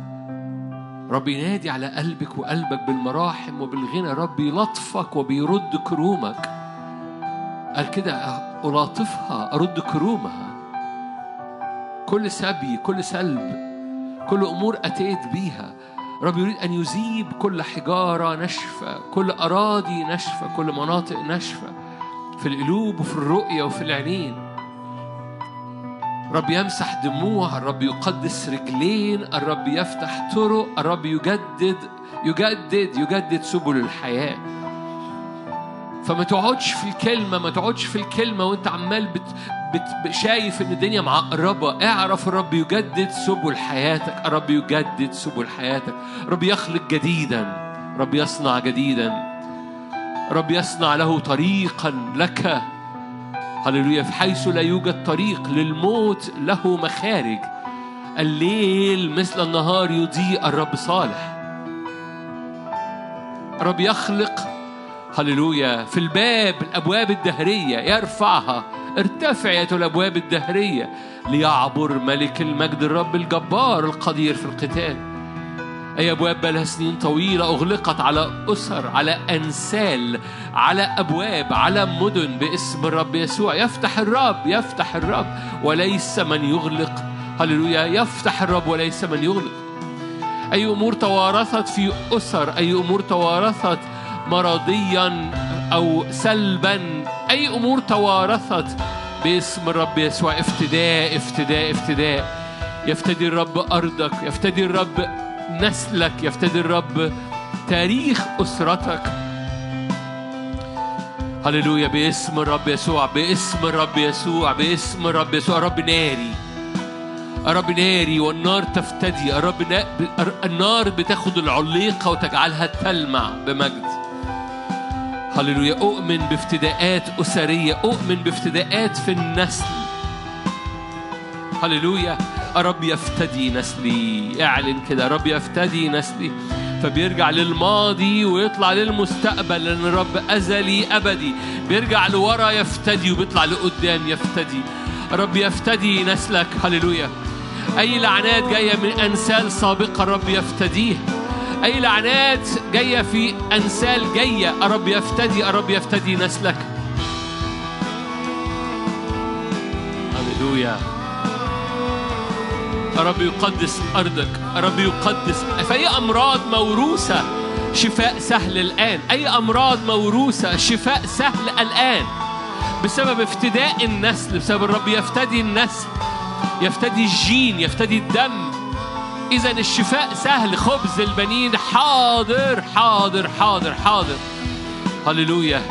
رب ينادي على قلبك وقلبك بالمراحم وبالغنى. رب يلطفك وبيرد كرومك. قال كده ألاطفها أرد كرومها. كل سبي كل سلب كل أمور أتيت بيها. رب يريد أن يذيب كل حجارة ناشفة كل أراضي ناشفة كل مناطق ناشفة في القلوب وفي الرؤية وفي العينين. رب يمسح دموع الرب يقدس رجلين الرب يفتح طرق الرب يجدد يجدد يجدد سبل الحياة. فما تقعدش في الكلمة ما تقعدش في الكلمة وانت عمال بت بت شايف إن الدنيا معقربة. اعرف الرب يجدد سبل حياتك. الرب يجدد سبل حياتك. رب يخلق جديدا. رب يصنع جديدا. رب يصنع له طريقا لك. هللويا. في حيث لا يوجد طريق للموت له مخارج. الليل مثل النهار يضيء. الرب صالح. رب يخلق هللويا. في الباب الأبواب الدهرية. يرفعها ارتفع يا الأبواب الدهرية. ليعبر ملك المجد الرب الجبار القدير في القتال. أي أبواب بقالها سنين طويلة أغلقت على أسر على أنسال على أبواب على مدن باسم الرب يسوع. يفتح الرب يفتح الرب. وليس من يغلق. هللويا. يفتح الرب وليس من يغلق. أي أمور توارثت في أسر أي أمور توارثت مرضيا أو سلبا. أي أمور توارثت باسم الرب يسوع. افتداء افتداء افتداء. يفتدي الرب أرضك يفتدي الرب نسلك يفتدي الرب تاريخ أسرتك. هللويا. باسم الرب يسوع باسم الرب يسوع باسم الرب يسوع. رب ناري. الرب ناري والنار تفتدي. نا... النار بتاخد العليقة وتجعلها تلمع بمجد. هللويا. أؤمن بافتداءات أسرية. أؤمن بافتداءات في النسل. هللويا. الرب يفتدي نسلي. اعلن كده. الرب يفتدي نسلي. فبيرجع للماضي ويطلع للمستقبل. لأن الرب أزلي أبدي. بيرجع لورا يفتدي وبيطلع لقدام يفتدي. الرب يفتدي نسلك. هللويا. أي لعنات جاية من أنسال سابقة الرب يفتديها أي لعنات جاية في أنسال جاية. الرب يفتدي الرب يفتدي نسلك. هللويا. الرب يقدس أرضك الرب يقدس. فأي أمراض موروثة شفاء سهل الآن. أي أمراض موروثة شفاء سهل الآن. بسبب افتداء النسل بسبب الرب يفتدي النسل. يفتدي الجين يفتدي الدم. إذا الشفاء سهل خبز البنين حاضر حاضر حاضر حاضر. هللويا.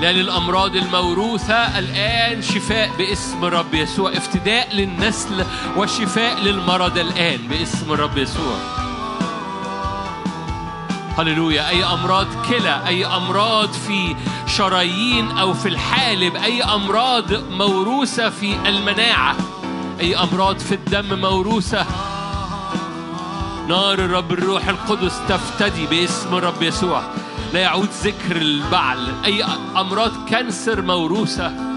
لأن الأمراض الموروثة الآن شفاء باسم الرب يسوع افتداء للنسل وشفاء للمرض الآن باسم الرب يسوع. هللويا. أي أمراض كلى أي أمراض في شرايين أو في الحالب أي أمراض موروثة في المناعة. أي أمراض في الدم موروثة. نار الرب الروح القدس تفتدي باسم الرب يسوع. لا يعود ذكر البعل. أي أمراض كانسر موروثة.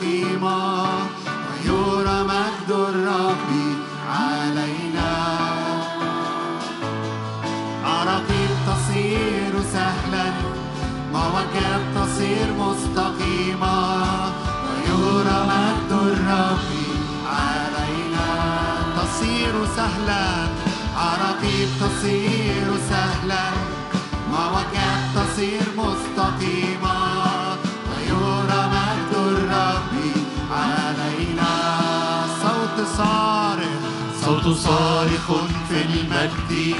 مستقيمة ويرى مجد الرب علينا. عراقيب تصير سهلا معوجات تصير مستقيمة. ويرى مجد الرب علينا. تصير سهلا عراقيب تصير صارخ في المجد.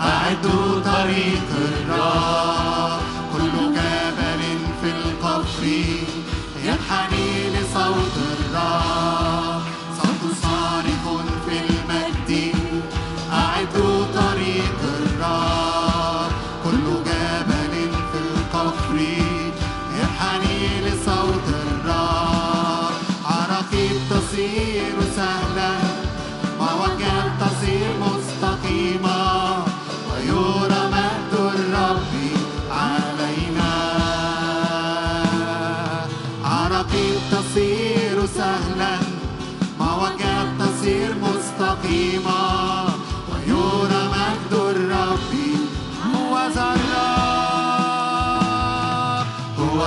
أعدوا طريق الرب كل جبل في القفر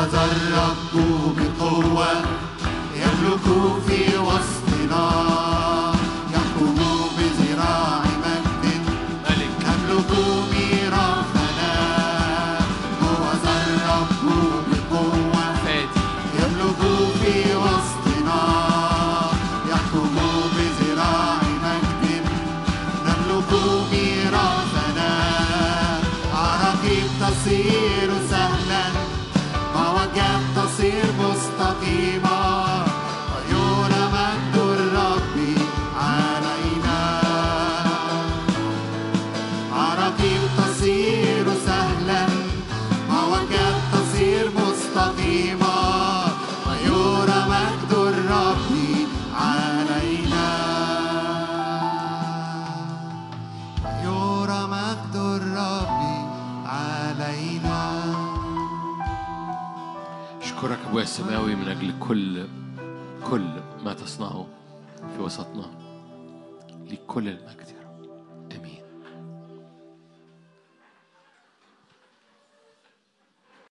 أخذ بقوة يملك في وسطنا. السماوي من أجل كل كل ما تصنعه في وسطنا. لكل المجد.